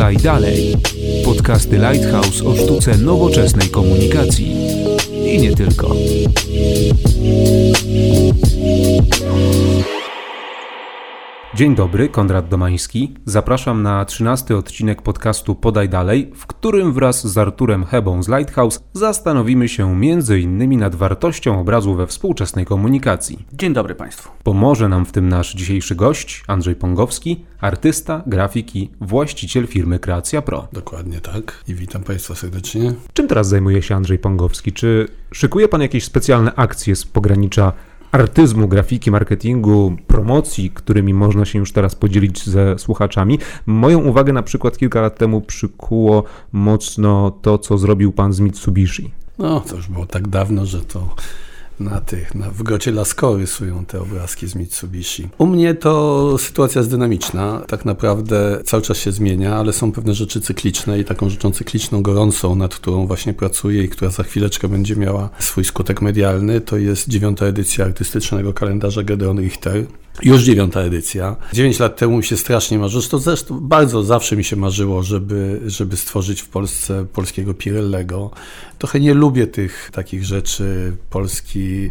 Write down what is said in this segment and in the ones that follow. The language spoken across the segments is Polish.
Podaj dalej. Podcasty Lighthouse o sztuce nowoczesnej komunikacji. I nie tylko. Dzień dobry, Konrad Domański. Zapraszam na trzynasty odcinek podcastu Podaj Dalej, w którym wraz z Arturem Hebą z Lighthouse zastanowimy się m.in. nad wartością obrazu we współczesnej komunikacji. Dzień dobry Państwu. Pomoże nam w tym nasz dzisiejszy gość, Andrzej Pongowski, artysta, grafik i właściciel firmy Kreacja Pro. Dokładnie tak i witam Państwa serdecznie. Czym teraz zajmuje się Andrzej Pongowski? Czy szykuje Pan jakieś specjalne akcje z pogranicza artyzmu, grafiki, marketingu, promocji, którymi można się już teraz podzielić ze słuchaczami. Moją uwagę na przykład kilka lat temu przykuło mocno to, co zrobił pan z Mitsubishi. No, to już było tak dawno, że to na tych, na, w grocie Lascaux rysują te obrazki z Mitsubishi. U mnie to sytuacja jest dynamiczna, tak naprawdę cały czas się zmienia, ale są pewne rzeczy cykliczne i taką rzeczą cykliczną, gorącą, nad którą właśnie pracuję i która za chwileczkę będzie miała swój skutek medialny, to jest dziewiąta edycja artystycznego kalendarza Gedeon Richter. Już dziewiąta edycja. Dziewięć lat temu mi się strasznie marzyło, zresztą, zresztą bardzo zawsze mi się marzyło, żeby, żeby stworzyć w Polsce polskiego Pirellego. Trochę nie lubię tych takich rzeczy, polski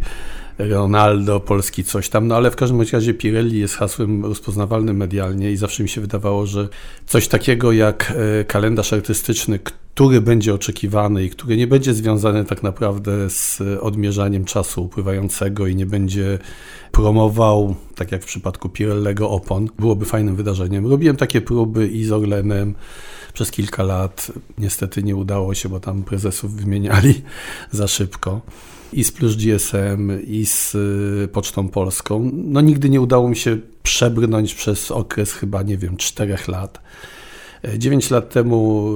Ronaldo, polski coś tam, no ale w każdym razie Pirelli jest hasłem rozpoznawalnym medialnie i zawsze mi się wydawało, że coś takiego jak e, kalendarz artystyczny, który będzie oczekiwany i który nie będzie związany tak naprawdę z odmierzaniem czasu upływającego i nie będzie promował, tak jak w przypadku Pirellego, opon, byłoby fajnym wydarzeniem. Robiłem takie próby i z Orlenem przez kilka lat. Niestety nie udało się, bo tam prezesów wymieniali za szybko i z Plus GSM, i z y, Pocztą Polską. No nigdy nie udało mi się przebrnąć przez okres chyba, nie wiem, czterech lat. 9 lat temu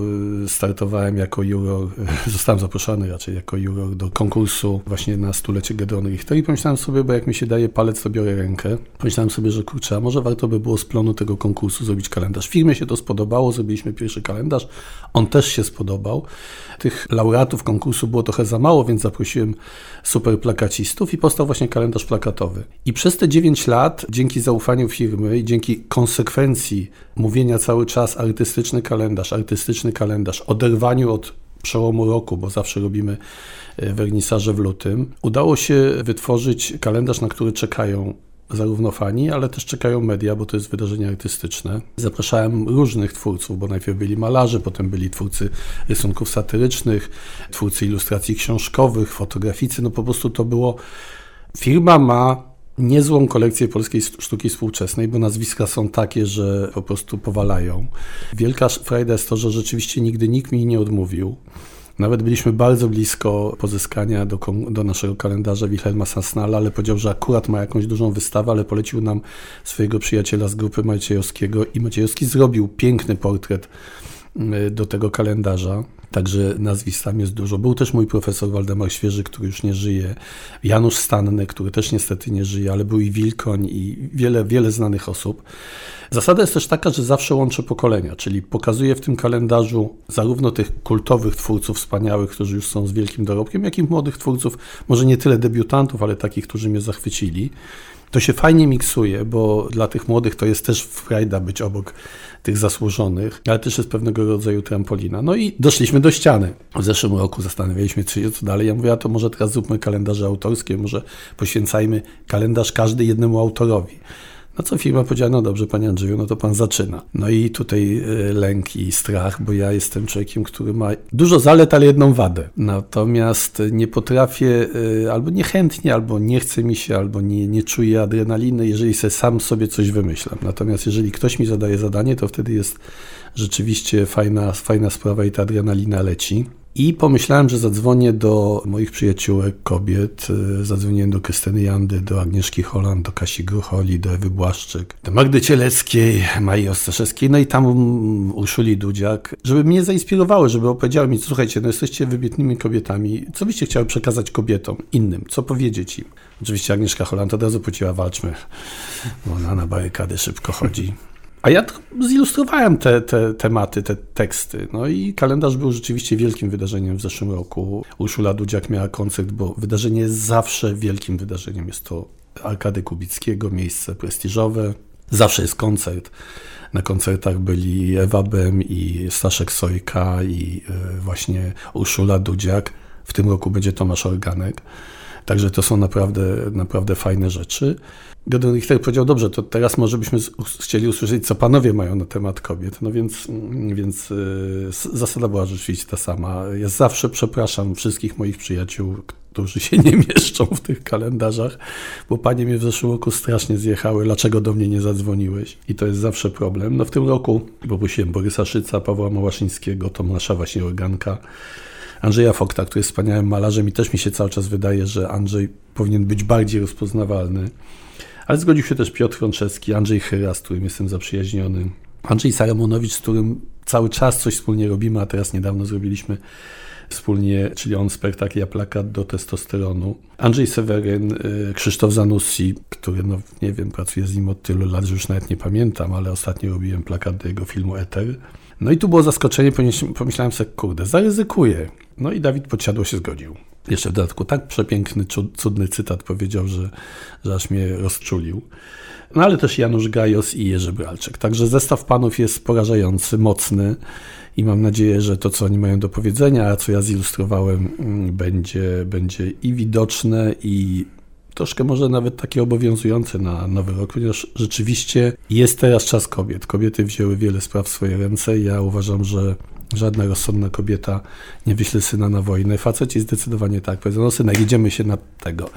y, startowałem jako juror, zostałem zaproszony raczej jako juror do konkursu właśnie na stulecie Gedron Richter i pomyślałem sobie, bo jak mi się daje palec, to biorę rękę. Pomyślałem sobie, że kurczę, a może warto by było z plonu tego konkursu zrobić kalendarz. Firmie się to spodobało, zrobiliśmy pierwszy kalendarz, on też się spodobał. Tych laureatów konkursu było trochę za mało, więc zaprosiłem super plakacistów i powstał właśnie kalendarz plakatowy. I przez te 9 lat, dzięki zaufaniu firmy i dzięki konsekwencji mówienia cały czas artystyczny kalendarz, artystyczny kalendarz, oderwaniu od przełomu roku, bo zawsze robimy e, wernisaże w lutym, udało się wytworzyć kalendarz, na który czekają zarówno fani, ale też czekają media, bo to jest wydarzenie artystyczne. Zapraszałem różnych twórców, bo najpierw byli malarze, potem byli twórcy rysunków satyrycznych, twórcy ilustracji książkowych, fotograficy, no po prostu to było... Firma ma niezłą kolekcję polskiej sztuki współczesnej, bo nazwiska są takie, że po prostu powalają. Wielka frajda jest to, że rzeczywiście nigdy nikt mi nie odmówił. Nawet byliśmy bardzo blisko pozyskania do, do naszego kalendarza Wilhelma Sansnala, ale powiedział, że akurat ma jakąś dużą wystawę, ale polecił nam swojego przyjaciela z grupy Maciejowskiego i Maciejowski zrobił piękny portret do tego kalendarza. Także nazwisk tam jest dużo. Był też mój profesor Waldemar Świeży, który już nie żyje. Janusz Stanny, który też niestety nie żyje, ale był i Wilkoń i wiele, wiele znanych osób. Zasada jest też taka, że zawsze łączę pokolenia, czyli pokazuję w tym kalendarzu zarówno tych kultowych twórców wspaniałych, którzy już są z wielkim dorobkiem, jak i młodych twórców, może nie tyle debiutantów, ale takich, którzy mnie zachwycili. To się fajnie miksuje, bo dla tych młodych to jest też frajda być obok tych zasłużonych, ale też jest pewnego rodzaju trampolina. No i doszliśmy do ściany. W zeszłym roku zastanawialiśmy się, co dalej. Ja mówię, a to może teraz zróbmy kalendarze autorskie, może poświęcajmy kalendarz każdy jednemu autorowi. No co firma powiedziała, no dobrze, panie Andrzeju, no to pan zaczyna. No i tutaj e, lęk i strach, bo ja jestem człowiekiem, który ma dużo zalet, ale jedną wadę. Natomiast nie potrafię, e, albo niechętnie, albo nie chce mi się, albo nie, nie czuję adrenaliny, jeżeli sobie sam sobie coś wymyślam. Natomiast jeżeli ktoś mi zadaje zadanie, to wtedy jest rzeczywiście fajna, fajna sprawa i ta adrenalina leci. I pomyślałem, że zadzwonię do moich przyjaciółek, kobiet. Y, zadzwoniłem do Krystyny Jandy, do Agnieszki Holland, do Kasi Grucholi, do Ewy Błaszczyk, do Magdy Cieleckiej, Maji Ostaszewskiej, no i tam Urszuli Dudziak, żeby mnie zainspirowały, żeby opowiedziały mi, słuchajcie, no jesteście wybitnymi kobietami, co byście chciały przekazać kobietom, innym, co powiedzieć im? Oczywiście Agnieszka Holland od razu płaciła, walczmy, bo ona na barykady szybko chodzi. A ja zilustrowałem te, te tematy, te teksty. No i kalendarz był rzeczywiście wielkim wydarzeniem w zeszłym roku. Urszula Dudziak miała koncert, bo wydarzenie jest zawsze wielkim wydarzeniem. Jest to Arkady Kubickiego, miejsce prestiżowe. Zawsze jest koncert. Na koncertach byli Ewa Bem i Staszek Sojka i e, właśnie Urszula Dudziak. W tym roku będzie Tomasz Organek. Także to są naprawdę, naprawdę fajne rzeczy. Gordon Richter powiedział, dobrze, to teraz może byśmy chcieli usłyszeć, co panowie mają na temat kobiet. No więc, więc yy, zasada była rzeczywiście ta sama. Ja zawsze przepraszam wszystkich moich przyjaciół, którzy się nie mieszczą w tych kalendarzach, bo panie mnie w zeszłym roku strasznie zjechały, dlaczego do mnie nie zadzwoniłeś? I to jest zawsze problem. No w tym roku poprosiłem Borysa Szyca, Pawła Małaszyńskiego, Tomasza właśnie Organka, Andrzeja Fokta, który jest wspaniałym malarzem i też mi się cały czas wydaje, że Andrzej powinien być bardziej rozpoznawalny. Ale zgodził się też Piotr Frączewski, Andrzej Chyra, z którym jestem zaprzyjaźniony, Andrzej Saramonowicz, z którym cały czas coś wspólnie robimy, a teraz niedawno zrobiliśmy wspólnie, czyli on spektakl, ja plakat do testosteronu. Andrzej Seweryn, y, Krzysztof Zanussi, który, no nie wiem, pracuje z nim od tylu lat, że już nawet nie pamiętam, ale ostatnio robiłem plakat do jego filmu Eter. No i tu było zaskoczenie, pomyślałem sobie, kurde, zaryzykuję. No i Dawid Podsiadło się zgodził. Jeszcze w dodatku tak przepiękny, cudny cytat powiedział, że, że aż mnie rozczulił. No ale też Janusz Gajos i Jerzy Bralczyk. Także zestaw panów jest porażający, mocny i mam nadzieję, że to, co oni mają do powiedzenia, a co ja zilustrowałem, mm, będzie, będzie i widoczne, i troszkę może nawet takie obowiązujące na nowy rok, ponieważ rzeczywiście jest teraz czas kobiet. Kobiety wzięły wiele spraw w swoje ręce ja uważam, że żadna rozsądna kobieta nie wyśle syna na wojnę. Faceci zdecydowanie tak. Powiedzą, no synek, idziemy się na tego.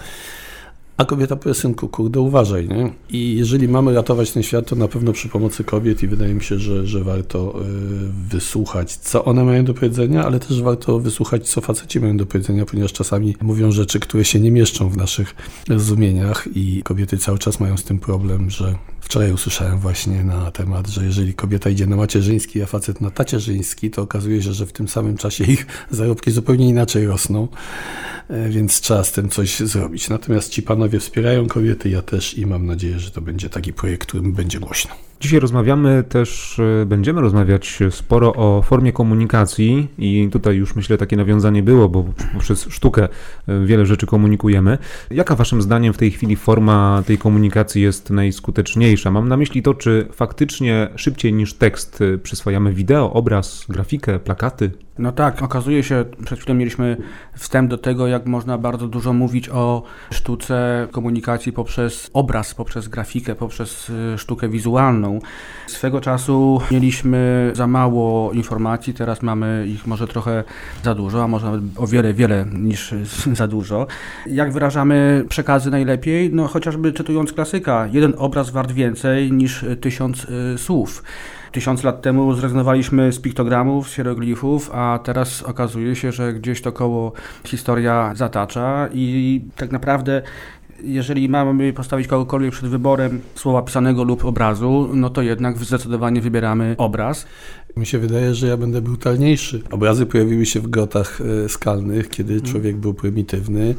A kobieta powie, synku, kurde, uważaj, nie? I jeżeli mamy ratować ten świat, to na pewno przy pomocy kobiet i wydaje mi się, że, że warto y, wysłuchać, co one mają do powiedzenia, ale też warto wysłuchać, co faceci mają do powiedzenia, ponieważ czasami mówią rzeczy, które się nie mieszczą w naszych rozumieniach i kobiety cały czas mają z tym problem, że wczoraj usłyszałem właśnie na temat, że jeżeli kobieta idzie na macierzyński, a facet na tacierzyński, to okazuje się, że w tym samym czasie ich zarobki zupełnie inaczej rosną, e, więc trzeba z tym coś zrobić. Natomiast ci panowie wspierają kobiety, ja też i mam nadzieję, że to będzie taki projekt, którym będzie głośno. Dzisiaj rozmawiamy też, e, będziemy rozmawiać sporo o formie komunikacji i tutaj już myślę takie nawiązanie było, bo przez sztukę e, wiele rzeczy komunikujemy. Jaka waszym zdaniem w tej chwili forma tej komunikacji jest najskuteczniejsza? Mam na myśli to, czy faktycznie szybciej niż tekst e, przyswajamy wideo, obraz, grafikę, plakaty? No tak, okazuje się, przed chwilą mieliśmy wstęp do tego, jak można bardzo dużo mówić o sztuce komunikacji poprzez obraz, poprzez grafikę, poprzez sztukę wizualną. Swego czasu mieliśmy za mało informacji, teraz mamy ich może trochę za dużo, a może nawet o wiele, wiele niż za dużo. Jak wyrażamy przekazy najlepiej? No chociażby czytując klasyka, jeden obraz wart więcej niż tysiąc y, słów. Tysiąc lat temu zrezygnowaliśmy z piktogramów, z hieroglifów, a teraz okazuje się, że gdzieś to koło historia zatacza i tak naprawdę jeżeli mamy postawić kogokolwiek przed wyborem słowa pisanego lub obrazu, no to jednak zdecydowanie wybieramy obraz. Mi się wydaje, że ja będę brutalniejszy. Obrazy pojawiły się w grotach e, skalnych, kiedy mhm. człowiek był prymitywny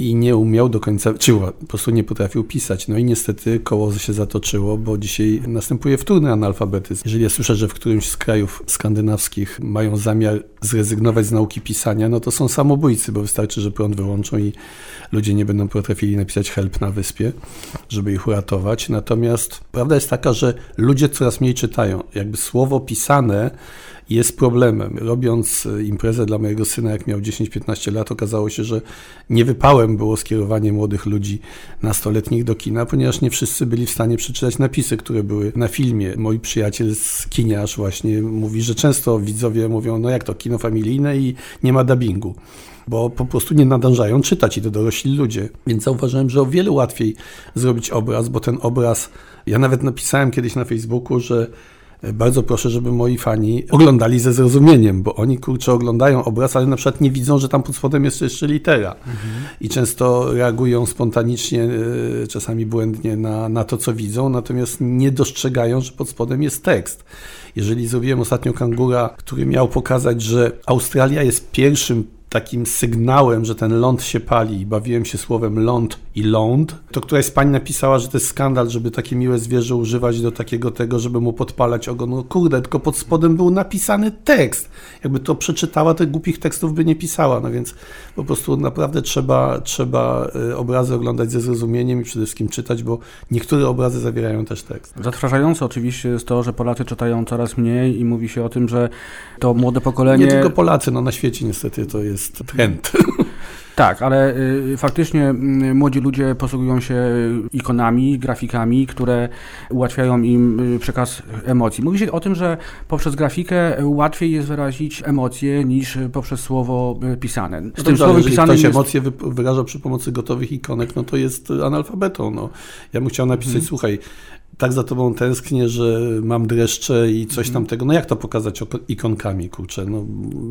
i nie umiał do końca, czy po prostu nie potrafił pisać. No i niestety koło się zatoczyło, bo dzisiaj następuje wtórny analfabetyzm. Jeżeli ja słyszę, że w którymś z krajów skandynawskich mają zamiar zrezygnować z nauki pisania, no to są samobójcy, bo wystarczy, że prąd wyłączą i ludzie nie będą potrafili napisać help na wyspie, żeby ich uratować. Natomiast prawda jest taka, że ludzie coraz mniej czytają. Jakby słowo pisane jest problemem. Robiąc e, imprezę dla mojego syna, jak miał 10-15 lat, okazało się, że niewypałem było skierowanie młodych ludzi nastoletnich do kina, ponieważ nie wszyscy byli w stanie przeczytać napisy, które były na filmie. Mój przyjaciel z kiniarz właśnie mówi, że często widzowie mówią, no jak to, kino familijne i nie ma dubbingu bo po prostu nie nadążają czytać i to dorośli ludzie. Więc zauważyłem, że o wiele łatwiej zrobić obraz, bo ten obraz, ja nawet napisałem kiedyś na Facebooku, że bardzo proszę, żeby moi fani oglądali ze zrozumieniem, bo oni kurczę oglądają obraz, ale na przykład nie widzą, że tam pod spodem jest jeszcze litera. Mhm. I często reagują spontanicznie, e, czasami błędnie na, na to, co widzą, natomiast nie dostrzegają, że pod spodem jest tekst. Jeżeli zrobiłem ostatnio kangura, który miał pokazać, że Australia jest pierwszym takim sygnałem, że ten ląd się pali i bawiłem się słowem ląd i ląd, to któraś z pań napisała, że to jest skandal, żeby takie miłe zwierzę używać do takiego tego, żeby mu podpalać ogon. No kurde, tylko pod spodem był napisany tekst. Jakby to przeczytała, to głupich tekstów by nie pisała, no więc po prostu naprawdę trzeba, trzeba y, obrazy oglądać ze zrozumieniem i przede wszystkim czytać, bo niektóre obrazy zawierają też tekst. Zatrważające oczywiście jest to, że Polacy czytają coraz mniej i mówi się o tym, że to młode pokolenie... Nie tylko Polacy, no na świecie niestety to jest trend. Tak, ale y, faktycznie y, młodzi ludzie posługują się ikonami, grafikami, które ułatwiają im y, przekaz emocji. Mówi się o tym, że poprzez grafikę łatwiej jest wyrazić emocje niż poprzez słowo y, pisane. Z No tym słowem pisanym ktoś jest... emocje wy- wyraża przy pomocy gotowych ikonek, no to jest analfabetą. No. Ja bym chciał napisać, Mhm. słuchaj, tak za tobą tęsknię, że mam dreszcze i coś Mhm. tamtego. No jak to pokazać ikonkami, kurczę? No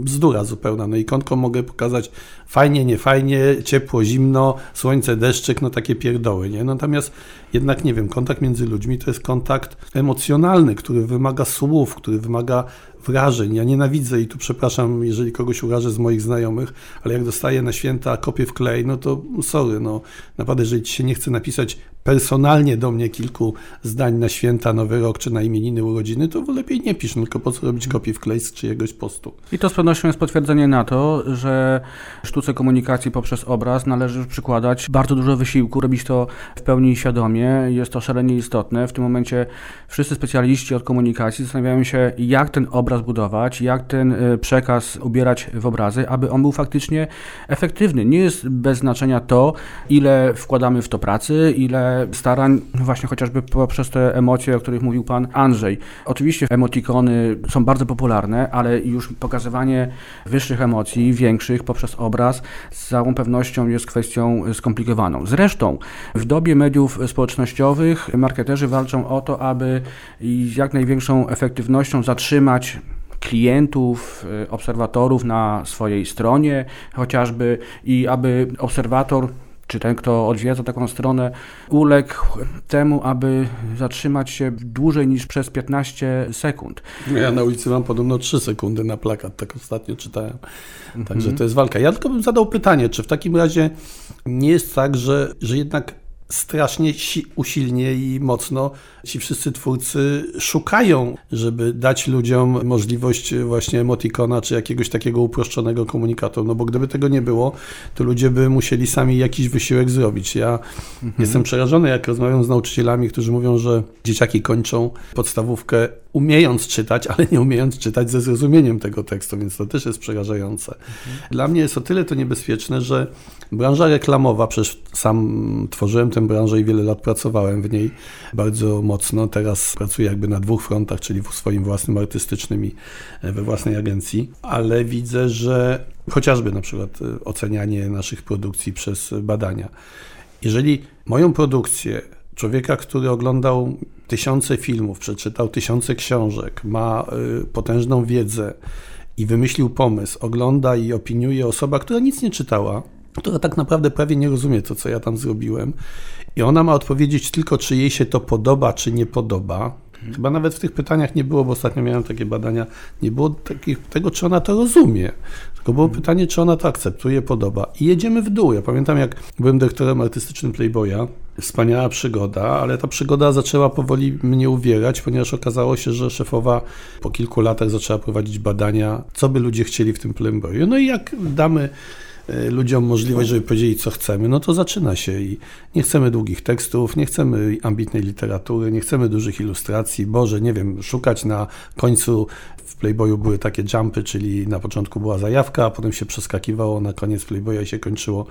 bzdura zupełna. No ikonką mogę pokazać fajnie, niefajnie, ciepło, zimno, słońce, deszczyk, no takie pierdoły, nie? Natomiast jednak, nie wiem, kontakt między ludźmi to jest kontakt emocjonalny, który wymaga słów, który wymaga wrażeń. Ja nienawidzę i tu przepraszam, jeżeli kogoś urażę z moich znajomych, ale jak dostaję na święta kopię w klej, no to sorry, no naprawdę, jeżeli ci się nie chce napisać personalnie do mnie kilku zdań na święta, nowy rok czy na imieniny, urodziny, to lepiej nie pisz, tylko po co robić kopię w klej z czyjegoś postu. I to z pewnością jest potwierdzenie na to, że sztuce komunikacji poprzez obraz należy przykładać bardzo dużo wysiłku, robić to w pełni świadomie. Jest to szalenie istotne. W tym momencie wszyscy specjaliści od komunikacji zastanawiają się, jak ten obraz budować, jak ten y, przekaz ubierać w obrazy, aby on był faktycznie efektywny. Nie jest bez znaczenia to, ile wkładamy w to pracy, ile starań, właśnie chociażby poprzez te emocje, o których mówił pan Andrzej. Oczywiście emotikony są bardzo popularne, ale już pokazywanie wyższych emocji, większych poprzez obraz z całą pewnością jest kwestią skomplikowaną. Zresztą w dobie mediów społecznościowych marketerzy walczą o to, aby z jak największą efektywnością zatrzymać klientów, obserwatorów na swojej stronie chociażby i aby obserwator czy ten, kto odwiedza taką stronę, uległ temu, aby zatrzymać się dłużej niż przez 15 sekund. Ja na ulicy mam podobno 3 sekundy na plakat, tak ostatnio czytałem. Także to jest walka. Ja tylko bym zadał pytanie, czy w takim razie nie jest tak, że, że jednak strasznie si- usilnie i mocno ci wszyscy twórcy szukają, żeby dać ludziom możliwość właśnie emotikona czy jakiegoś takiego uproszczonego komunikatu. No bo gdyby tego nie było, to ludzie by musieli sami jakiś wysiłek zrobić. Ja jestem przerażony, jak rozmawiam z nauczycielami, którzy mówią, że dzieciaki kończą podstawówkę umiejąc czytać, ale nie umiejąc czytać ze zrozumieniem tego tekstu, więc to też jest przerażające. Dla mnie jest o tyle to niebezpieczne, że branża reklamowa, przecież sam tworzyłem tę branżę i wiele lat pracowałem w niej bardzo mocno. Teraz pracuję jakby na dwóch frontach, czyli w swoim własnym artystycznym i we własnej agencji, ale widzę, że chociażby na przykład y, ocenianie naszych produkcji przez badania. Jeżeli moją produkcję człowieka, który oglądał tysiące filmów, przeczytał tysiące książek, ma y, potężną wiedzę i wymyślił pomysł, ogląda i opiniuje osoba, która nic nie czytała, która tak naprawdę prawie nie rozumie to, co ja tam zrobiłem, i ona ma odpowiedzieć tylko, czy jej się to podoba, czy nie podoba. Chyba nawet w tych pytaniach nie było, bo ostatnio miałem takie badania, nie było takich, tego, czy ona to rozumie. Tylko było pytanie, czy ona to akceptuje, podoba. I jedziemy w dół. Ja pamiętam, jak byłem dyrektorem artystycznym Playboya, wspaniała przygoda, ale ta przygoda zaczęła powoli mnie uwierać, ponieważ okazało się, że szefowa po kilku latach zaczęła prowadzić badania, co by ludzie chcieli w tym Playboyu. No i jak damy ludziom możliwość, żeby powiedzieli, co chcemy, no to zaczyna się i nie chcemy długich tekstów, nie chcemy ambitnej literatury, nie chcemy dużych ilustracji. Boże, nie wiem, szukać na końcu w Playboyu były takie jumpy, czyli na początku była zajawka, a potem się przeskakiwało na koniec Playboya i się kończyło,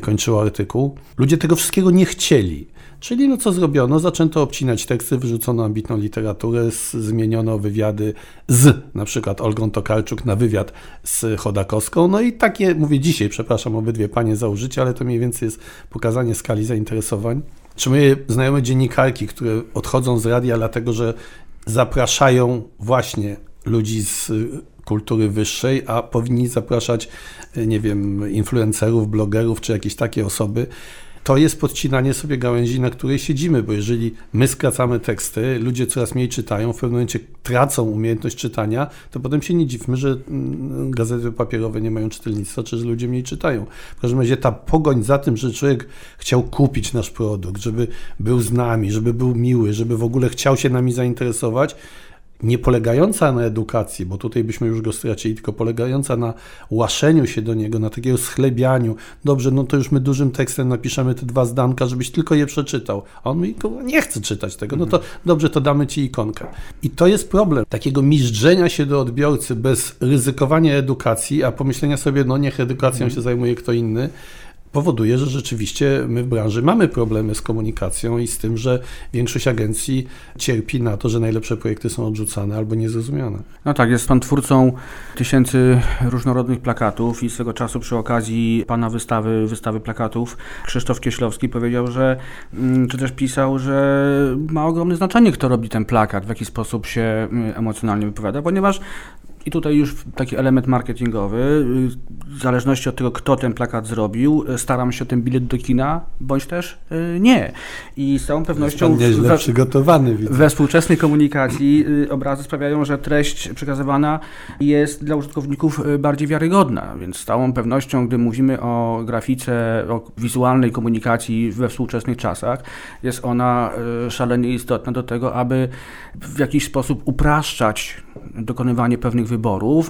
kończyło artykuł. Ludzie tego wszystkiego nie chcieli. Czyli no co zrobiono? Zaczęto obcinać teksty, wyrzucono ambitną literaturę, zmieniono wywiady z na przykład Olgą Tokarczuk na wywiad z Chodakowską. No i takie, mówię dzisiaj, przepraszam obydwie panie za użycie, ale to mniej więcej jest pokazanie skali zainteresowań. Czy moje znajome dziennikarki, które odchodzą z radia dlatego, że zapraszają właśnie ludzi z kultury wyższej, a powinni zapraszać, nie wiem, influencerów, blogerów czy jakieś takie osoby, to jest podcinanie sobie gałęzi, na której siedzimy, bo jeżeli my skracamy teksty, ludzie coraz mniej czytają, w pewnym momencie tracą umiejętność czytania, to potem się nie dziwmy, że mm, gazety papierowe nie mają czytelnictwa, czy że ludzie mniej czytają. W każdym razie ta pogoń za tym, że człowiek chciał kupić nasz produkt, żeby był z nami, żeby był miły, żeby w ogóle chciał się nami zainteresować, nie polegająca na edukacji, bo tutaj byśmy już go stracili, tylko polegająca na łaszeniu się do niego, na takiego schlebianiu. Dobrze, no to już my dużym tekstem napiszemy te dwa zdanka, żebyś tylko je przeczytał. A on mi nie chce czytać tego. No to dobrze, to damy ci ikonkę. I to jest problem takiego miżdżenia się do odbiorcy bez ryzykowania edukacji, a pomyślenia sobie, no niech edukacją się zajmuje kto inny powoduje, że rzeczywiście my w branży mamy problemy z komunikacją i z tym, że większość agencji cierpi na to, że najlepsze projekty są odrzucane albo niezrozumiane. No tak, jest pan twórcą tysięcy różnorodnych plakatów i swego czasu przy okazji pana wystawy, wystawy plakatów Krzysztof Kieślowski powiedział, że, mm, czy też pisał, że ma ogromne znaczenie, kto robi ten plakat, w jaki sposób się mm, emocjonalnie wypowiada, ponieważ i tutaj już taki element marketingowy. W zależności od tego, kto ten plakat zrobił, staram się ten bilet do kina, bądź też y, nie. I z całą pewnością we, przygotowany, we współczesnej komunikacji y, obrazy sprawiają, że treść przekazywana jest dla użytkowników y, bardziej wiarygodna. Więc z całą pewnością, gdy mówimy o grafice, o wizualnej komunikacji we współczesnych czasach, jest ona szalenie istotna do tego, aby w jakiś sposób upraszczać dokonywanie pewnych wyborów,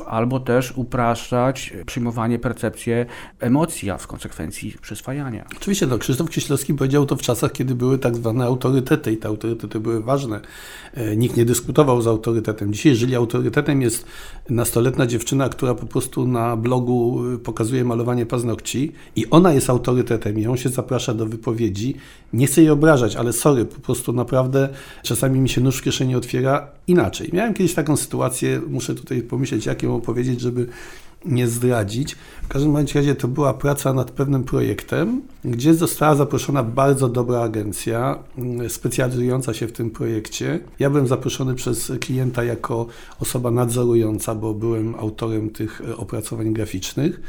albo też upraszczać przyjmowanie, percepcję emocji, a w konsekwencji przyswajania. Oczywiście, no, Krzysztof Kieślowski powiedział to w czasach, kiedy były tak zwane autorytety i te autorytety były ważne. E, nikt nie dyskutował z autorytetem. Dzisiaj, jeżeli autorytetem jest nastoletnia dziewczyna, która po prostu na blogu e, pokazuje malowanie paznokci i ona jest autorytetem i ją się zaprasza do wypowiedzi, nie chcę jej obrażać, ale sorry, po prostu naprawdę czasami mi się nóż w kieszeni otwiera inaczej. Miałem kiedyś taką sytuację, muszę tutaj pomyśleć, jak ją opowiedzieć, żeby nie zdradzić. W każdym razie to była praca nad pewnym projektem, gdzie została zaproszona bardzo dobra agencja mm, specjalizująca się w tym projekcie. Ja byłem zaproszony przez klienta jako osoba nadzorująca, bo byłem autorem tych e, opracowań graficznych.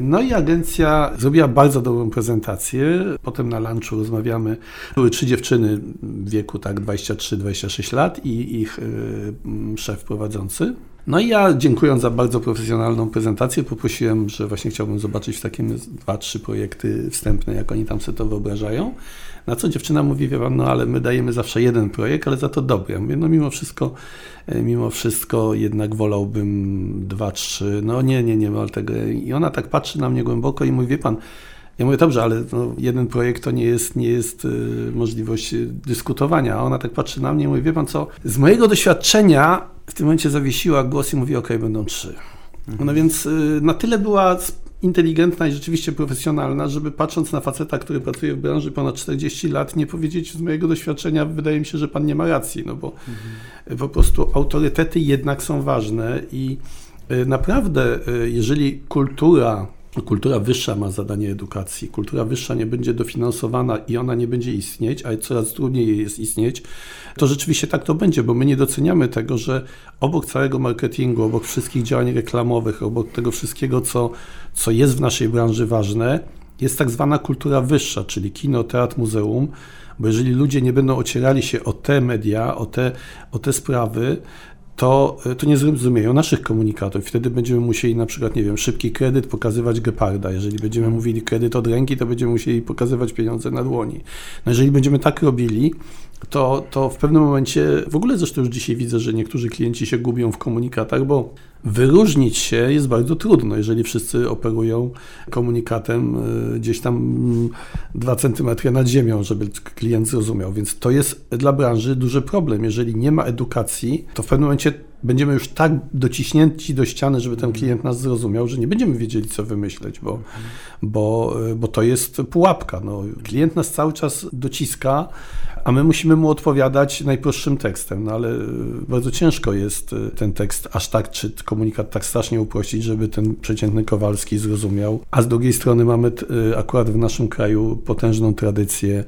No i agencja zrobiła bardzo dobrą prezentację. Potem na lunchu rozmawiamy. Były trzy dziewczyny w wieku tak 23-26 lat i ich y, szef prowadzący. No i ja, dziękując za bardzo profesjonalną prezentację, poprosiłem, że właśnie chciałbym zobaczyć w takim dwa, trzy projekty wstępne, jak oni tam sobie to wyobrażają. Na co dziewczyna mówi, wie pan, no ale my dajemy zawsze jeden projekt, ale za to dobry. Ja mówię, no mimo wszystko, e, mimo wszystko jednak wolałbym dwa, trzy. No nie, nie, nie, ale tego. I ona tak patrzy na mnie głęboko i mówi, wie pan, ja mówię, dobrze, ale no, jeden projekt to nie jest, nie jest y, możliwość dyskutowania. A ona tak patrzy na mnie i mówi, wie pan co, z mojego doświadczenia w tym momencie zawiesiła głos i mówi, ok, będą trzy. No więc y, na tyle była inteligentna i rzeczywiście profesjonalna, żeby patrząc na faceta, który pracuje w branży ponad 40 lat, nie powiedzieć z mojego doświadczenia, wydaje mi się, że pan nie ma racji, no bo mhm. po prostu autorytety jednak są ważne i y, naprawdę, jeżeli kultura Kultura wyższa ma zadanie edukacji. Kultura wyższa nie będzie dofinansowana i ona nie będzie istnieć, a coraz trudniej jest istnieć. To rzeczywiście tak to będzie, bo my nie doceniamy tego, że obok całego marketingu, obok wszystkich działań reklamowych, obok tego wszystkiego, co, co jest w naszej branży ważne, jest tak zwana kultura wyższa, czyli kino, teatr, muzeum. Bo jeżeli ludzie nie będą ocierali się o te media, o te, o te sprawy, to, to nie zrozumieją naszych komunikatów. Wtedy będziemy musieli na przykład, nie wiem, szybki kredyt pokazywać geparda. Jeżeli będziemy mówili kredyt od ręki, to będziemy musieli pokazywać pieniądze na dłoni. No jeżeli będziemy tak robili, to, to w pewnym momencie, w ogóle zresztą już dzisiaj widzę, że niektórzy klienci się gubią w komunikatach, bo wyróżnić się jest bardzo trudno, jeżeli wszyscy operują komunikatem e, gdzieś tam 2 cm nad ziemią, żeby klient zrozumiał. Więc to jest dla branży duży problem. Jeżeli nie ma edukacji, to w pewnym momencie będziemy już tak dociśnięci do ściany, żeby ten klient nas zrozumiał, że nie będziemy wiedzieli, co wymyśleć, bo, bo, bo to jest pułapka. No, klient nas cały czas dociska, a my musimy mu odpowiadać najprostszym tekstem, no ale bardzo ciężko jest ten tekst aż tak, czy komunikat tak strasznie uprościć, żeby ten przeciętny Kowalski zrozumiał. A z drugiej strony mamy akurat w naszym kraju potężną tradycję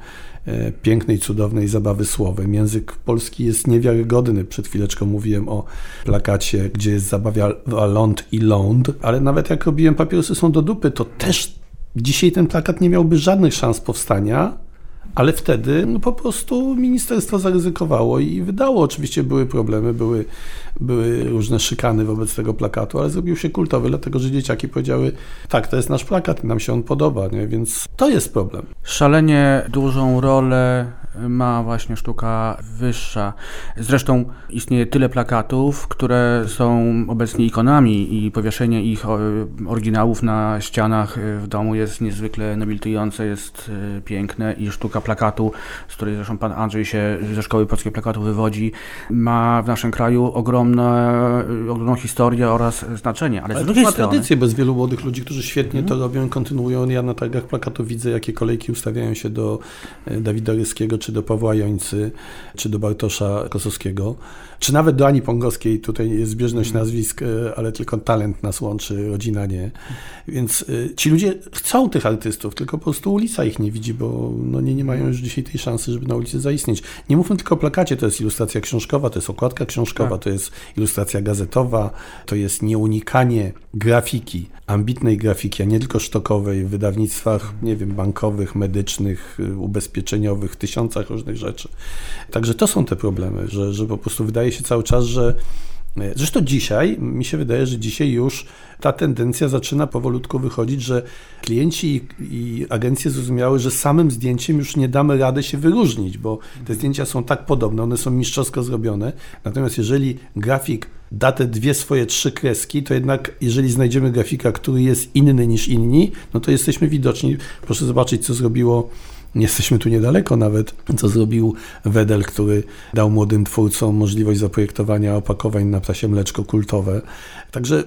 pięknej, cudownej zabawy słowem. Język polski jest niewiarygodny. Przed chwileczką mówiłem o plakacie, gdzie jest zabawa ląd i ląd, ale nawet jak robiłem papierosy są do dupy, to też Dzisiaj ten plakat nie miałby żadnych szans powstania, ale wtedy no, po prostu ministerstwo zaryzykowało i wydało. Oczywiście były problemy, były, były różne szykany wobec tego plakatu, ale zrobił się kultowy, dlatego że dzieciaki powiedziały, tak, to jest nasz plakat nam się on podoba, nie? więc to jest problem. Szalenie dużą rolę ma właśnie sztuka wyższa. Zresztą istnieje tyle plakatów, które są obecnie ikonami i powieszenie ich oryginałów na ścianach w domu jest niezwykle nobilitujące, jest e, piękne i sztuka plakatu, z której zresztą pan Andrzej się ze Szkoły Polskiej Plakatu wywodzi, ma w naszym kraju ogromne, ogromną historię oraz znaczenie. Ale, Ale z drugiej ma strony... tradycję bez wielu młodych ludzi, którzy świetnie Mhm. to robią i kontynuują. Ja na targach plakatu widzę, jakie kolejki ustawiają się do e, Dawida Ryskiego, czy do Pawła Jońcy, czy do Bartosza Kosowskiego, czy nawet do Ani Pongowskiej. Tutaj jest zbieżność Mhm. nazwisk, e, ale tylko talent nas łączy, rodzina nie. Więc e, ci ludzie chcą tych artystów, tylko po prostu ulica ich nie widzi, bo no nie, nie mają już dzisiaj tej szansy, żeby na ulicy zaistnieć. Nie mówmy tylko o plakacie, to jest ilustracja książkowa, to jest okładka książkowa, Tak. to jest ilustracja gazetowa, to jest nieunikanie grafiki, ambitnej grafiki, a nie tylko sztokowej w wydawnictwach, nie wiem, bankowych, medycznych, y, ubezpieczeniowych, tysiącach różnych rzeczy. Także to są te problemy, że, że po prostu wydaje się cały czas, że e, Zresztą dzisiaj, mi się wydaje, że dzisiaj już ta tendencja zaczyna powolutku wychodzić, że klienci i, i agencje zrozumiały, że samym zdjęciem już nie damy rady się wyróżnić, bo te zdjęcia są tak podobne, one są mistrzowsko zrobione. Natomiast jeżeli grafik da te dwie swoje trzy kreski, to jednak jeżeli znajdziemy grafika, który jest inny niż inni, no to jesteśmy widoczni. Proszę zobaczyć, co zrobiło jesteśmy tu niedaleko nawet, co zrobił Wedel, który dał młodym twórcom możliwość zaprojektowania opakowań na ptasie mleczko kultowe. Także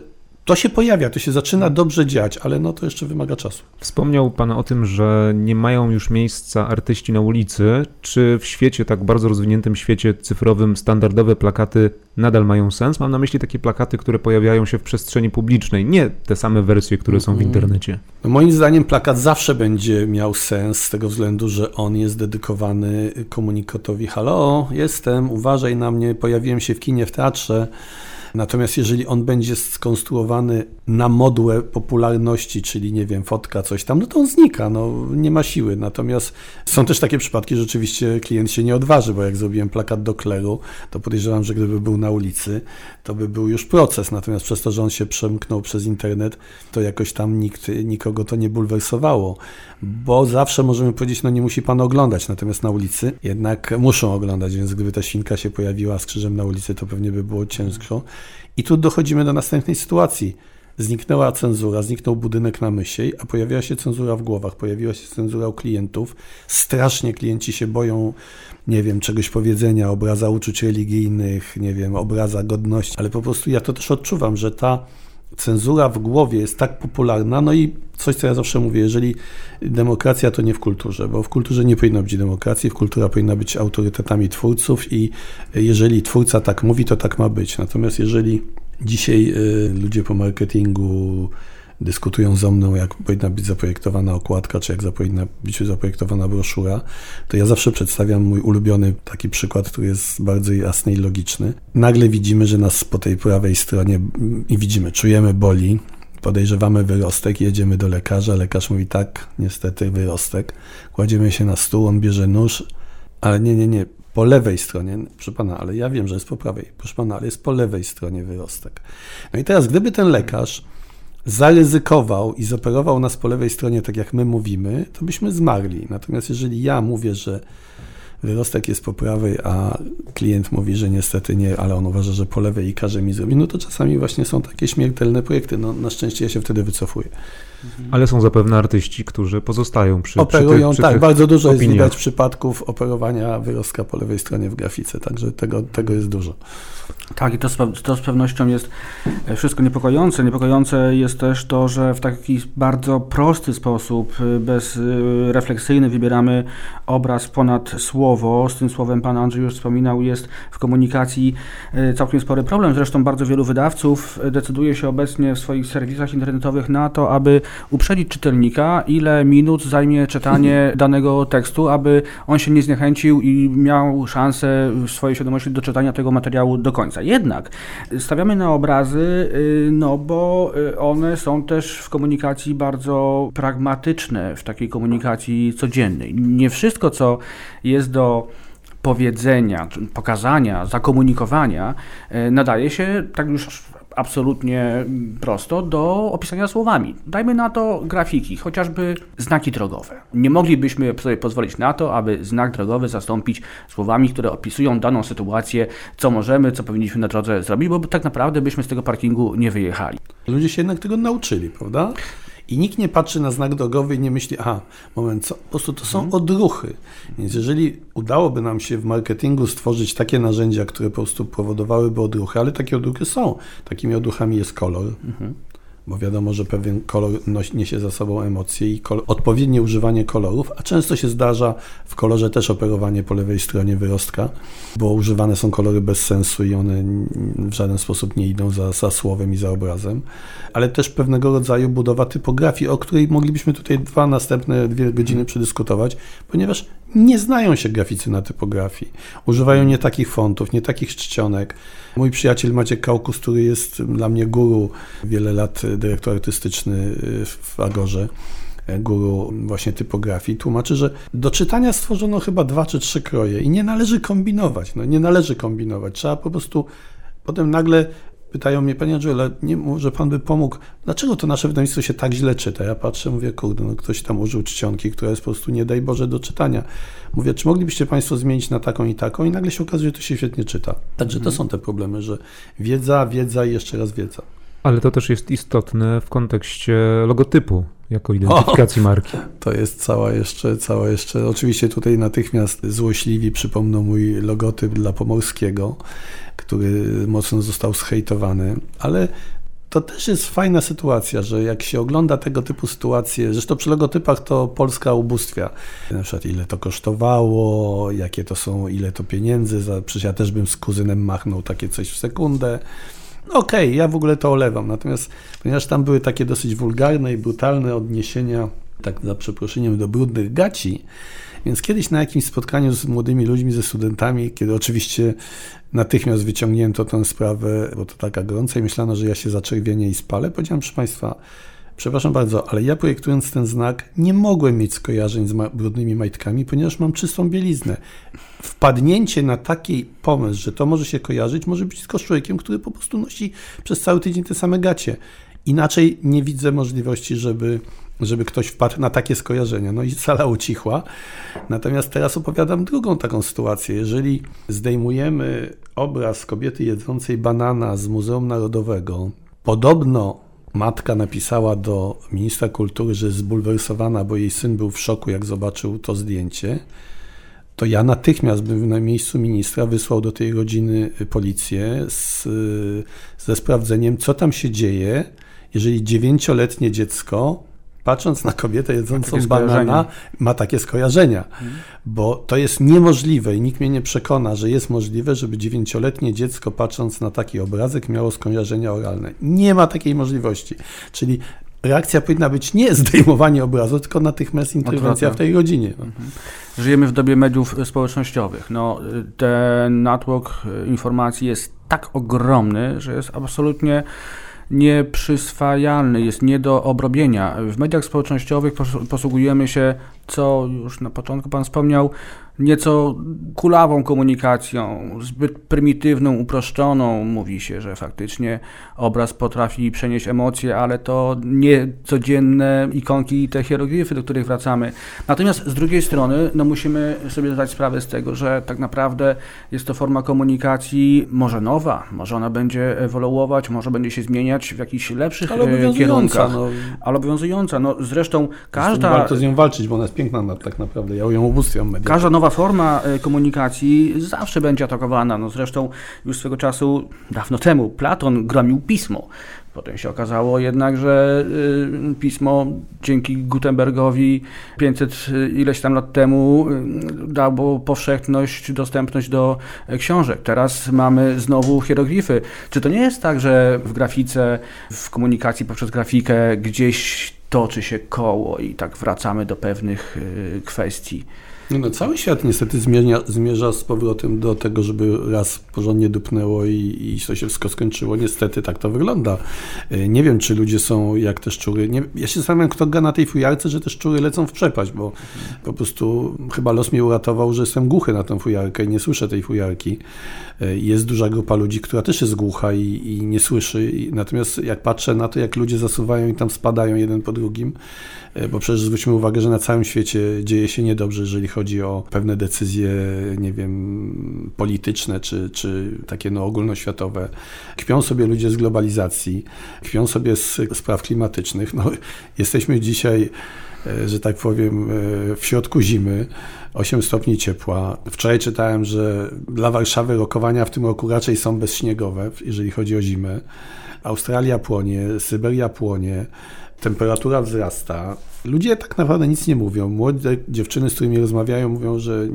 to się pojawia, to się zaczyna dobrze dziać, ale no to jeszcze wymaga czasu. Wspomniał Pan o tym, że nie mają już miejsca artyści na ulicy. Czy w świecie, tak bardzo rozwiniętym świecie cyfrowym, standardowe plakaty nadal mają sens? Mam na myśli takie plakaty, które pojawiają się w przestrzeni publicznej, nie te same wersje, które są w internecie. No moim zdaniem plakat zawsze będzie miał sens z tego względu, że on jest dedykowany komunikatowi halo, jestem, uważaj na mnie, pojawiłem się w kinie, w teatrze. Natomiast jeżeli on będzie skonstruowany na modłę popularności, czyli nie wiem, fotka, coś tam, no to on znika, no nie ma siły. Natomiast są też takie przypadki, że rzeczywiście klient się nie odważy, bo jak zrobiłem plakat do kleru, to podejrzewam, że gdyby był na ulicy, to by był już proces. Natomiast przez to, że on się przemknął przez internet, to jakoś tam nikt, nikogo to nie bulwersowało. Bo zawsze możemy powiedzieć, no nie musi pan oglądać, natomiast na ulicy jednak muszą oglądać, więc gdyby ta świnka się pojawiła z krzyżem na ulicy, to pewnie by było ciężko. I tu dochodzimy do następnej sytuacji. Zniknęła cenzura, zniknął budynek na Mysiej, a pojawiła się cenzura w głowach, pojawiła się cenzura u klientów. Strasznie klienci się boją, nie wiem, czegoś powiedzenia, obraza uczuć religijnych, nie wiem, obraza godności, ale po prostu ja to też odczuwam, że ta cenzura w głowie jest tak popularna, no i coś, co ja zawsze mówię, jeżeli demokracja to nie w kulturze, bo w kulturze nie powinno być demokracji, w kultura powinna być autorytetami twórców i jeżeli twórca tak mówi, to tak ma być. Natomiast jeżeli dzisiaj y, ludzie po marketingu dyskutują ze mną, jak powinna być zaprojektowana okładka, czy jak powinna być zaprojektowana broszura, to ja zawsze przedstawiam mój ulubiony taki przykład, który jest bardzo jasny i logiczny. Nagle widzimy, że nas po tej prawej stronie i widzimy, czujemy boli, podejrzewamy wyrostek, jedziemy do lekarza, lekarz mówi tak, niestety wyrostek, kładziemy się na stół, on bierze nóż, ale nie, nie, nie, po lewej stronie, proszę pana, ale ja wiem, że jest po prawej, proszę pana, ale jest po lewej stronie wyrostek. No i teraz, gdyby ten lekarz zaryzykował i zoperował nas po lewej stronie, tak jak my mówimy, to byśmy zmarli. Natomiast jeżeli ja mówię, że wyrostek jest po prawej, a klient mówi, że niestety nie, ale on uważa, że po lewej i każe mi zrobić, no to czasami właśnie są takie śmiertelne projekty. No, na szczęście ja się wtedy wycofuję. Ale są zapewne artyści, którzy pozostają przy Operują, przy tych, przy tak, tych bardzo dużo jest opiniach. widać przypadków operowania wyrostka po lewej stronie w grafice, także tego, tego jest dużo. Tak, i to z, to z pewnością jest e, wszystko niepokojące. Niepokojące jest też to, że w taki bardzo prosty sposób, y, bezrefleksyjny wybieramy obraz ponad słowo. Z tym słowem pan Andrzej już wspominał, jest w komunikacji całkiem spory problem. Zresztą bardzo wielu wydawców decyduje się obecnie w swoich serwisach internetowych na to, aby uprzedzić czytelnika, ile minut zajmie czytanie danego tekstu, aby on się nie zniechęcił i miał szansę w swojej świadomości do czytania tego materiału do końca. Jednak stawiamy na obrazy, no bo one są też w komunikacji bardzo pragmatyczne, w takiej komunikacji codziennej. Nie wszystko, co jest do powiedzenia, pokazania, zakomunikowania nadaje się tak już absolutnie prosto do opisania słowami. Dajmy na to grafiki, chociażby znaki drogowe. Nie moglibyśmy sobie pozwolić na to, aby znak drogowy zastąpić słowami, które opisują daną sytuację, co możemy, co powinniśmy na drodze zrobić, bo tak naprawdę byśmy z tego parkingu nie wyjechali. Ludzie się jednak tego nauczyli, prawda? I nikt nie patrzy na znak drogowy i nie myśli, aha, moment, co? po prostu to są mhm. odruchy. Więc jeżeli udałoby nam się w marketingu stworzyć takie narzędzia, które po prostu powodowałyby odruchy, ale takie odruchy są. Takimi odruchami jest kolor. Mhm bo wiadomo, że pewien kolor niesie za sobą emocje i odpowiednie używanie kolorów, a często się zdarza w kolorze też operowanie po lewej stronie wyrostka, bo używane są kolory bez sensu i one w żaden sposób nie idą za, za słowem i za obrazem, ale też pewnego rodzaju budowa typografii, o której moglibyśmy tutaj dwa następne dwie godziny przedyskutować, ponieważ nie znają się graficy na typografii. Używają nie takich fontów, nie takich czcionek. Mój przyjaciel Maciek Kaukus, który jest dla mnie guru, wiele lat dyrektor artystyczny w Agorze, guru właśnie typografii, tłumaczy, że do czytania stworzono chyba dwa czy trzy kroje i nie należy kombinować. No, nie należy kombinować. Trzeba po prostu potem nagle pytają mnie, panie ale nie, może pan by pomógł, dlaczego to nasze wydawnictwo się tak źle czyta? Ja patrzę, mówię, kurde, no ktoś tam użył czcionki, która jest po prostu, nie daj Boże, do czytania. Mówię, czy moglibyście państwo zmienić na taką i taką? I nagle się okazuje, że to się świetnie czyta. Także to mhm. są te problemy, że wiedza, wiedza i jeszcze raz wiedza. Ale to też jest istotne w kontekście logotypu jako identyfikacji o, marki. To jest cała jeszcze, cała jeszcze, oczywiście tutaj natychmiast złośliwi przypomną mój logotyp dla Pomorskiego, który mocno został zhejtowany, ale to też jest fajna sytuacja, że jak się ogląda tego typu sytuacje, zresztą przy logotypach to Polska ubóstwia, na przykład ile to kosztowało, jakie to są, ile to pieniędzy, za, przecież ja też bym z kuzynem machnął takie coś w sekundę. No okej, okay, ja w ogóle to olewam, natomiast ponieważ tam były takie dosyć wulgarne i brutalne odniesienia, tak za przeproszeniem, do brudnych gaci, więc kiedyś na jakimś spotkaniu z młodymi ludźmi, ze studentami, kiedy oczywiście natychmiast wyciągnięto tę sprawę, bo to taka gorąca i myślano, że ja się zaczerwienię i spalę, powiedziałem, proszę Państwa, przepraszam bardzo, ale ja projektując ten znak nie mogłem mieć skojarzeń z brudnymi majtkami, ponieważ mam czystą bieliznę. Wpadnięcie na taki pomysł, że to może się kojarzyć, może być tylko z człowiekiem, który po prostu nosi przez cały tydzień te same gacie. Inaczej nie widzę możliwości, żeby żeby ktoś wpadł na takie skojarzenia. No i sala ucichła. Natomiast teraz opowiadam drugą taką sytuację. Jeżeli zdejmujemy obraz kobiety jedzącej banana z Muzeum Narodowego, podobno matka napisała do ministra kultury, że jest zbulwersowana, bo jej syn był w szoku, jak zobaczył to zdjęcie, to ja natychmiast bym na miejscu ministra wysłał do tej rodziny policję z, ze sprawdzeniem, co tam się dzieje, jeżeli dziewięcioletnie dziecko patrząc na kobietę jedzącą ma banana, ma takie skojarzenia. Hmm. Bo to jest niemożliwe i nikt mnie nie przekona, że jest możliwe, żeby dziewięcioletnie dziecko patrząc na taki obrazek miało skojarzenia oralne. Nie ma takiej możliwości. Czyli reakcja powinna być nie zdejmowanie obrazu, tylko natychmiast interwencja w tej rodzinie. Mhm. Żyjemy w dobie mediów społecznościowych. No, ten natłok informacji jest tak ogromny, że jest absolutnie nieprzyswajalny, jest nie do obrobienia. W mediach społecznościowych posługujemy się, co już na początku Pan wspomniał, nieco kulawą komunikacją, zbyt prymitywną, uproszczoną. Mówi się, że faktycznie obraz potrafi przenieść emocje, ale to nie codzienne ikonki i te hieroglify, do których wracamy. Natomiast z drugiej strony no musimy sobie zdać sprawę z tego, że tak naprawdę jest to forma komunikacji może nowa, może ona będzie ewoluować, może będzie się zmieniać w jakichś lepszych ale kierunkach, no. ale obowiązująca. No, zresztą każda... Warto z nią walczyć, bo ona jest piękna tak naprawdę. Ja ją ubóstwiam medialnie. Każda nowa forma e, komunikacji zawsze będzie atakowana. No zresztą już swego czasu, dawno temu, Platon gromił pismo. Potem się okazało jednak, że y, pismo dzięki Gutenbergowi 500 y, ileś tam lat temu dało powszechność, dostępność do e, książek. Teraz mamy znowu hieroglify. Czy to nie jest tak, że w grafice, w komunikacji poprzez grafikę gdzieś toczy się koło i tak wracamy do pewnych kwestii? No, no, cały świat niestety zmierza, z powrotem do tego, żeby raz porządnie dupnęło i, i to się wszystko skończyło. Niestety tak to wygląda. E, nie wiem, czy ludzie są jak te szczury. Nie, ja się zastanawiam, kto gra na tej fujarce, że te szczury lecą w przepaść, bo po prostu chyba los mnie uratował, że jestem głuchy na tę fujarkę i nie słyszę tej fujarki. E, jest duża grupa ludzi, która też jest głucha i, i nie słyszy. Natomiast jak patrzę na to, jak ludzie zasuwają i tam spadają jeden po drugim, e, bo przecież zwróćmy uwagę, że na całym świecie dzieje się niedobrze, jeżeli chodzi o pewne decyzje, nie wiem, polityczne czy, czy takie no, ogólnoświatowe. Kpią sobie ludzie z globalizacji, kpią sobie z spraw klimatycznych. No, jesteśmy dzisiaj e, że tak powiem, w środku zimy. 8 stopni ciepła. Wczoraj czytałem, że dla Warszawy rokowania w tym roku raczej są bezśniegowe, jeżeli chodzi o zimę. Australia płonie, Syberia płonie, temperatura wzrasta. Ludzie tak naprawdę nic nie mówią. Młode dziewczyny, z którymi rozmawiają, mówią, że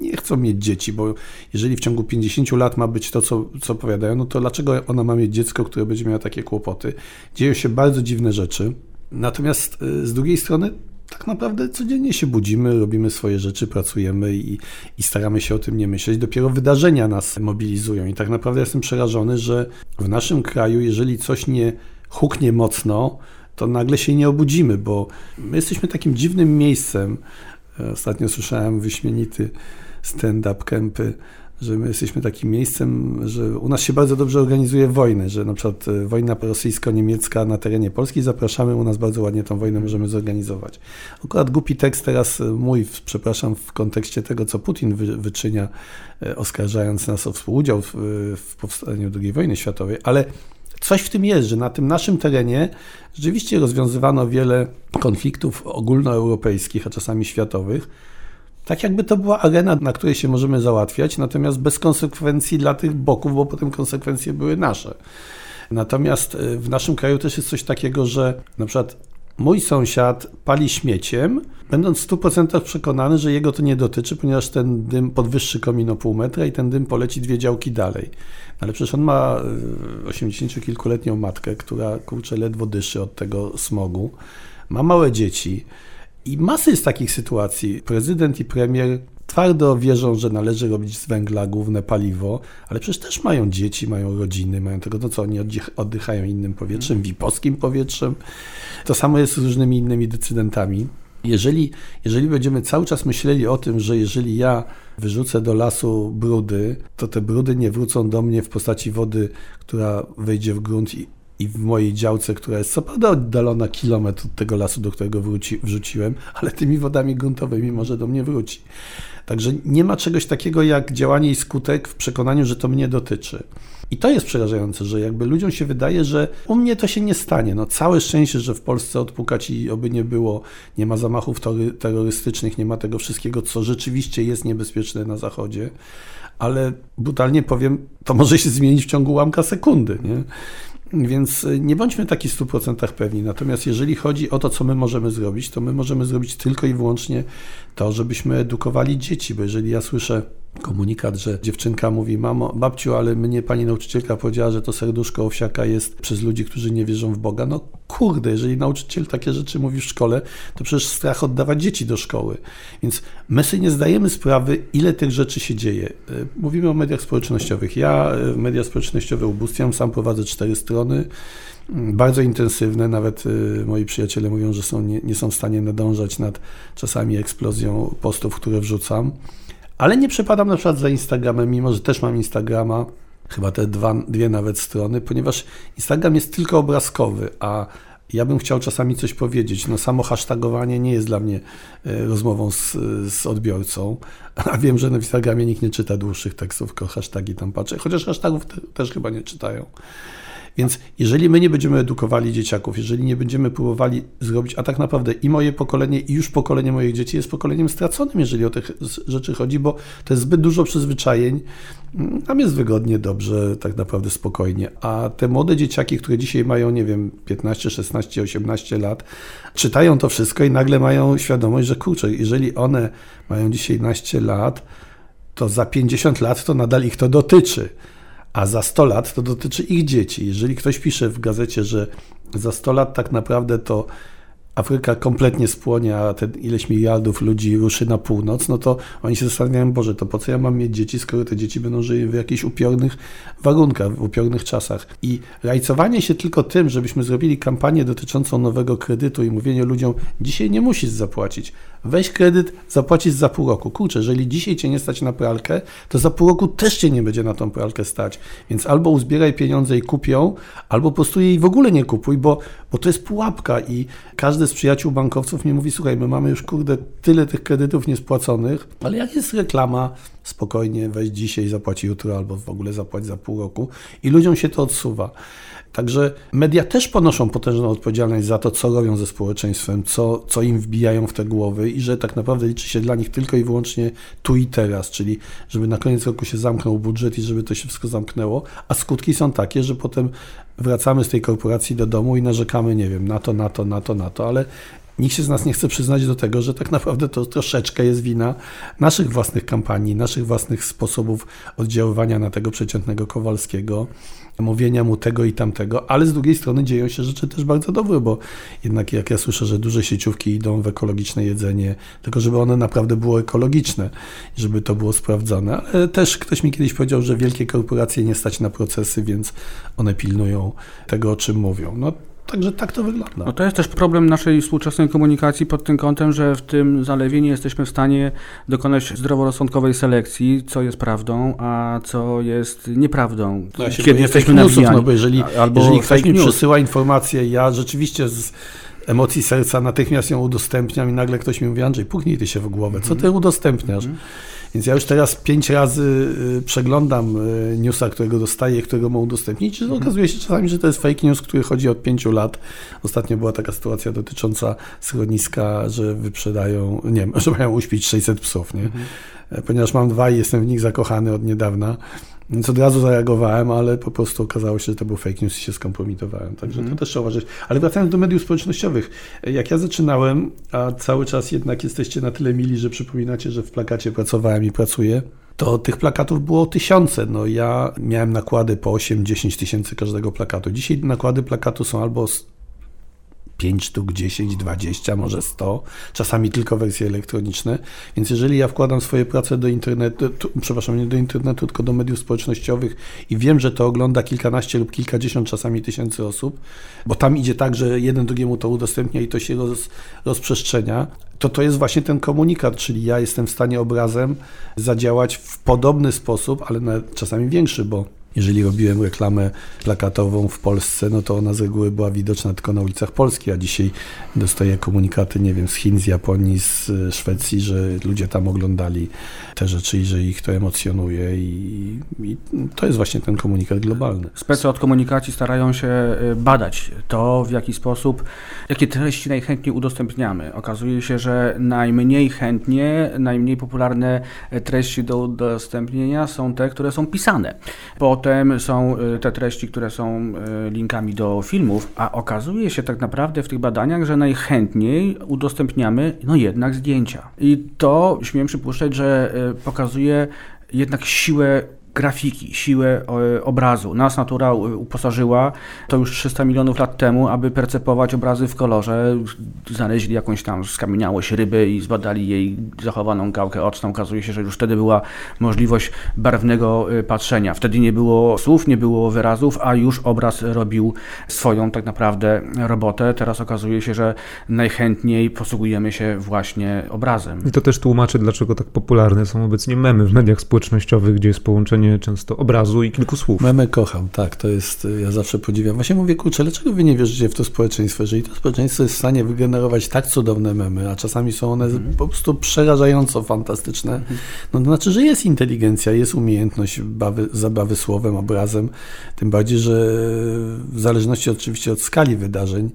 nie chcą mieć dzieci, bo jeżeli w ciągu 50 lat ma być to, co, co powiadają, no to dlaczego ona ma mieć dziecko, które będzie miało takie kłopoty? Dzieją się bardzo dziwne rzeczy. Natomiast y, z drugiej strony tak naprawdę codziennie się budzimy, robimy swoje rzeczy, pracujemy i, i, staramy się o tym nie myśleć. Dopiero wydarzenia nas mobilizują i tak naprawdę jestem przerażony, że w naszym kraju, jeżeli coś nie huknie mocno, to nagle się nie obudzimy, bo my jesteśmy takim dziwnym miejscem. Ostatnio słyszałem wyśmienity stand-up kępy że my jesteśmy takim miejscem, że u nas się bardzo dobrze organizuje wojnę, że na przykład e, wojna rosyjsko-niemiecka na terenie Polski, zapraszamy, u nas bardzo ładnie tą wojnę możemy zorganizować. Akurat głupi tekst teraz e, mój, przepraszam, w kontekście tego, co Putin wy, wyczynia, e, oskarżając nas o współudział w, w powstaniu II wojny światowej, ale coś w tym jest, że na tym naszym terenie rzeczywiście rozwiązywano wiele konfliktów ogólnoeuropejskich, a czasami światowych, tak jakby to była arena, na której się możemy załatwiać, natomiast bez konsekwencji dla tych boków, bo potem konsekwencje były nasze. Natomiast e, w naszym kraju też jest coś takiego, że na przykład mój sąsiad pali śmieciem, będąc w 100% przekonany, że jego to nie dotyczy, ponieważ ten dym podwyższy komin o pół metra i ten dym poleci dwie działki dalej. Ale przecież on ma 80-kilkuletnią e, matkę, która kurczę ledwo dyszy od tego smogu, ma małe dzieci. I masy jest takich sytuacji. Prezydent i premier twardo wierzą, że należy robić z węgla główne paliwo, ale przecież też mają dzieci, mają rodziny, mają tego, to co oni oddychają innym powietrzem, mm. wiposkim powietrzem. To samo jest z różnymi innymi decydentami. Jeżeli, jeżeli będziemy cały czas myśleli o tym, że jeżeli ja wyrzucę do lasu brudy, to te brudy nie wrócą do mnie w postaci wody, która wejdzie w grunt i i w mojej działce, która jest co prawda oddalona kilometr od tego lasu, do którego wróci, wrzuciłem, ale tymi wodami gruntowymi może do mnie wróci. Także nie ma czegoś takiego jak działanie i skutek w przekonaniu, że to mnie dotyczy. I to jest przerażające, że jakby ludziom się wydaje, że u mnie to się nie stanie. No całe szczęście, że w Polsce odpukać i oby nie było, nie ma zamachów terrorystycznych, nie ma tego wszystkiego, co rzeczywiście jest niebezpieczne na Zachodzie. Ale brutalnie powiem, to może się zmienić w ciągu ułamka sekundy. Nie? Więc y, nie bądźmy taki w 100% pewni. Natomiast jeżeli chodzi o to, co my możemy zrobić, to my możemy zrobić tylko i wyłącznie to, żebyśmy edukowali dzieci, bo jeżeli ja słyszę komunikat, że dziewczynka mówi, mamo, babciu, ale mnie pani nauczycielka powiedziała, że to serduszko owsiaka jest przez ludzi, którzy nie wierzą w Boga. No kurde, jeżeli nauczyciel takie rzeczy mówi w szkole, to przecież strach oddawać dzieci do szkoły. Więc my sobie nie zdajemy sprawy, ile tych rzeczy się dzieje. Y, mówimy o mediach społecznościowych. Ja y, media społecznościowe ubóstwiam, sam prowadzę cztery strony mm, bardzo intensywne. Nawet y, moi przyjaciele mówią, że są, nie, nie, są w stanie nadążać nad czasami eksplozją postów, które wrzucam. Ale nie przepadam na przykład za Instagramem, mimo że też mam Instagrama, chyba te dwa, dwie nawet strony, ponieważ Instagram jest tylko obrazkowy, a ja bym chciał czasami coś powiedzieć. No samo hashtagowanie nie jest dla mnie e, rozmową z, z odbiorcą, a wiem, że na Instagramie nikt nie czyta dłuższych tekstów, tylko hashtagi tam patrzę, chociaż hashtagów te, też chyba nie czytają. Więc jeżeli my nie będziemy edukowali dzieciaków, jeżeli nie będziemy próbowali zrobić, a tak naprawdę i moje pokolenie, i już pokolenie moich dzieci jest pokoleniem straconym, jeżeli o te rzeczy chodzi, bo to jest zbyt dużo przyzwyczajeń, nam jest wygodnie, dobrze, tak naprawdę spokojnie. A te młode dzieciaki, które dzisiaj mają, nie wiem, 15, 16, 18 lat, czytają to wszystko i nagle mają świadomość, że kurczę, jeżeli one mają dzisiaj naście lat, to za 50 lat to nadal ich to dotyczy a za 100 lat to dotyczy ich dzieci. Jeżeli ktoś pisze w gazecie, że za 100 lat tak naprawdę to Afryka kompletnie spłonie, a te ileś miliardów ludzi ruszy na północ, no to oni się zastanawiają, Boże, to po co ja mam mieć dzieci, skoro te dzieci będą żyły w jakichś upiornych warunkach, w upiornych czasach. I rajcowanie się tylko tym, żebyśmy zrobili kampanię dotyczącą nowego kredytu i mówienie ludziom, dzisiaj nie musisz zapłacić, weź kredyt, zapłacisz za pół roku. Kurczę, jeżeli dzisiaj cię nie stać na pralkę, to za pół roku też cię nie będzie na tą pralkę stać. Więc albo uzbieraj pieniądze i kup ją, albo po prostu jej w ogóle nie kupuj, bo, bo to jest pułapka i każdy z przyjaciół bankowców mi mówi, słuchaj, my mamy już kurde tyle tych kredytów niespłaconych, ale jak jest reklama, spokojnie weź dzisiaj, zapłaci jutro, albo w ogóle zapłać za pół roku i ludziom się to odsuwa. Także media też ponoszą potężną odpowiedzialność za to, co robią ze społeczeństwem, co, co im wbijają w te głowy i że tak naprawdę liczy się dla nich tylko i wyłącznie tu i teraz, czyli żeby na koniec roku się zamknął budżet i żeby to się wszystko zamknęło, a skutki są takie, że potem wracamy z tej korporacji do domu i narzekamy, nie wiem, na to, na to, na to, na to, ale nikt się z nas nie chce przyznać do tego, że tak naprawdę to troszeczkę jest wina naszych własnych kampanii, naszych własnych sposobów oddziaływania na tego przeciętnego Kowalskiego, mówienia mu tego i tamtego, ale z drugiej strony dzieją się rzeczy też bardzo dobre, bo jednak jak ja słyszę, że duże sieciówki idą w ekologiczne jedzenie, tylko żeby one naprawdę było ekologiczne, żeby to było sprawdzone, ale też ktoś mi kiedyś powiedział, że wielkie korporacje nie stać na procesy, więc one pilnują tego, o czym mówią. No Także tak to wygląda. No to jest też problem naszej współczesnej komunikacji pod tym kątem, że w tym zalewie nie jesteśmy w stanie dokonać zdroworozsądkowej selekcji, co jest prawdą, a co jest nieprawdą. No ja Kiedy jesteśmy newsów, no bo jeżeli, albo jeżeli ktoś mi przesyła informację, ja rzeczywiście z emocji serca natychmiast ją udostępniam i nagle ktoś mi mówi, Andrzej, puknij ty się w głowę, co ty mhm. udostępniasz? Mm -hmm. Więc ja już teraz pięć razy y, przeglądam y, newsa, którego dostaję, którego mogę udostępnić. Mhm. Okazuje się czasami, że to jest fake news, który chodzi od pięciu lat. Ostatnio była taka sytuacja dotycząca schroniska, że wyprzedają, nie wiem, że mają uśpić 600 psów, nie? Mhm. E, ponieważ mam dwa i jestem w nich zakochany od niedawna, więc od razu zareagowałem, ale po prostu okazało się, że to był fake news i się skompromitowałem. Także mm. to też trzeba uważać. Ale wracając do mediów społecznościowych. Jak ja zaczynałem, a cały czas jednak jesteście na tyle mili, że przypominacie, że w plakacie pracowałem i pracuję, to tych plakatów było tysiące. No ja miałem nakłady po 8-10 tysięcy każdego plakatu. Dzisiaj nakłady plakatu są albo 5 sztuk, 10, 20, może 100, czasami tylko wersje elektroniczne. Więc jeżeli ja wkładam swoje prace do internetu, tu, przepraszam, nie do internetu, tylko do mediów społecznościowych i wiem, że to ogląda kilkanaście lub kilkadziesiąt czasami tysięcy osób, bo tam idzie tak, że jeden drugiemu to udostępnia i to się roz, rozprzestrzenia, to to jest właśnie ten komunikat, czyli ja jestem w stanie obrazem zadziałać w podobny sposób, ale czasami większy, bo jeżeli robiłem reklamę plakatową w Polsce, no to ona z reguły była widoczna tylko na ulicach Polski, a dzisiaj dostaję komunikaty, nie wiem, z Chin, z Japonii, z e, Szwecji, że ludzie tam oglądali te rzeczy i że ich to emocjonuje i, i to jest właśnie ten komunikat globalny. Specy od komunikacji starają się e, badać to, w jaki sposób, jakie treści najchętniej udostępniamy. Okazuje się, że najmniej chętnie, najmniej popularne treści do udostępnienia są te, które są pisane. Po Potem są y, te treści, które są y, linkami do filmów, a okazuje się tak naprawdę w tych badaniach, że najchętniej udostępniamy no jednak zdjęcia. I to śmiem przypuszczać, że y, pokazuje jednak siłę grafiki, siłę e, obrazu. Nas natura uposażyła to już 300 milionów lat temu, aby percepować obrazy w kolorze. Znaleźli jakąś tam skamieniałość ryby i zbadali jej zachowaną gałkę oczną. Okazuje się, że już wtedy była możliwość barwnego e, patrzenia. Wtedy nie było słów, nie było wyrazów, a już obraz robił swoją tak naprawdę robotę. Teraz okazuje się, że najchętniej posługujemy się właśnie obrazem. I to też tłumaczy, dlaczego tak popularne są obecnie memy w mediach społecznościowych, gdzie jest połączenie często obrazu i kilku słów. Memy kocham, tak, to jest, ja zawsze podziwiam. Właśnie mówię, kurczę, dlaczego wy nie wierzycie w to społeczeństwo? Jeżeli to społeczeństwo jest w stanie wygenerować tak cudowne memy, a czasami są one mm. po prostu przerażająco fantastyczne, mm. no to znaczy, że jest inteligencja, jest umiejętność bawy, zabawy słowem, obrazem, tym bardziej, że w zależności oczywiście od skali wydarzeń,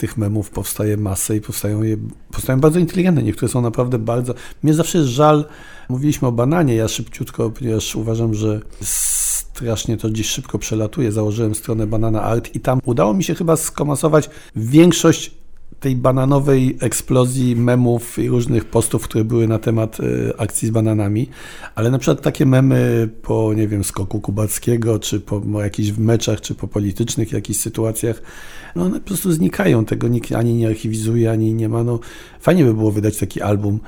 tych memów powstaje masę i powstają, je, powstają bardzo inteligentne. Niektóre są naprawdę bardzo. Mnie zawsze jest żal. Mówiliśmy o bananie, ja szybciutko, ponieważ uważam, że strasznie to dziś szybko przelatuje. Założyłem stronę Banana Art i tam udało mi się chyba skomasować większość tej bananowej eksplozji memów i różnych postów, które były na temat e, akcji z bananami, ale na przykład takie memy po, nie wiem, skoku kubackiego, czy po jakichś meczach, czy po politycznych jakichś sytuacjach, no one po prostu znikają, tego nikt ani nie archiwizuje, ani nie ma, no fajnie by było wydać taki album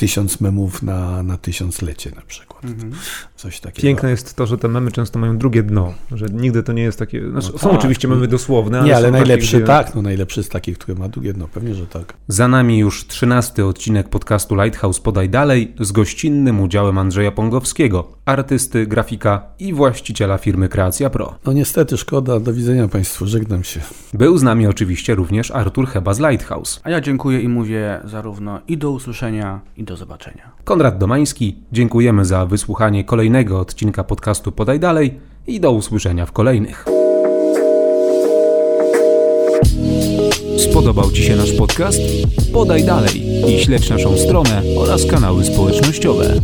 tysiąc memów na, na tysiąclecie na przykład. Mhm. Coś takiego. Piękne jest to, że te memy często mają drugie dno, że nigdy to nie jest takie, znaczy, no są tak. oczywiście memy dosłowne, ale Nie, ale najlepszy takie, tak, no najlepszy jest taki, który ma drugie dno, pewnie, że tak. Za nami już trzynasty odcinek podcastu Lighthouse Podaj Dalej z gościnnym udziałem Andrzeja Pongowskiego, artysty, grafika i właściciela firmy Kreacja Pro. No niestety, szkoda, do widzenia Państwu, żegnam się. Był z nami oczywiście również Artur Heba z Lighthouse. A ja dziękuję i mówię zarówno i do usłyszenia, i do zobaczenia. Konrad Domański, dziękujemy za wysłuchanie kolejnego odcinka podcastu Podaj Dalej i do usłyszenia w kolejnych. Spodobał Ci się nasz podcast? Podaj dalej i śledź naszą stronę oraz kanały społecznościowe.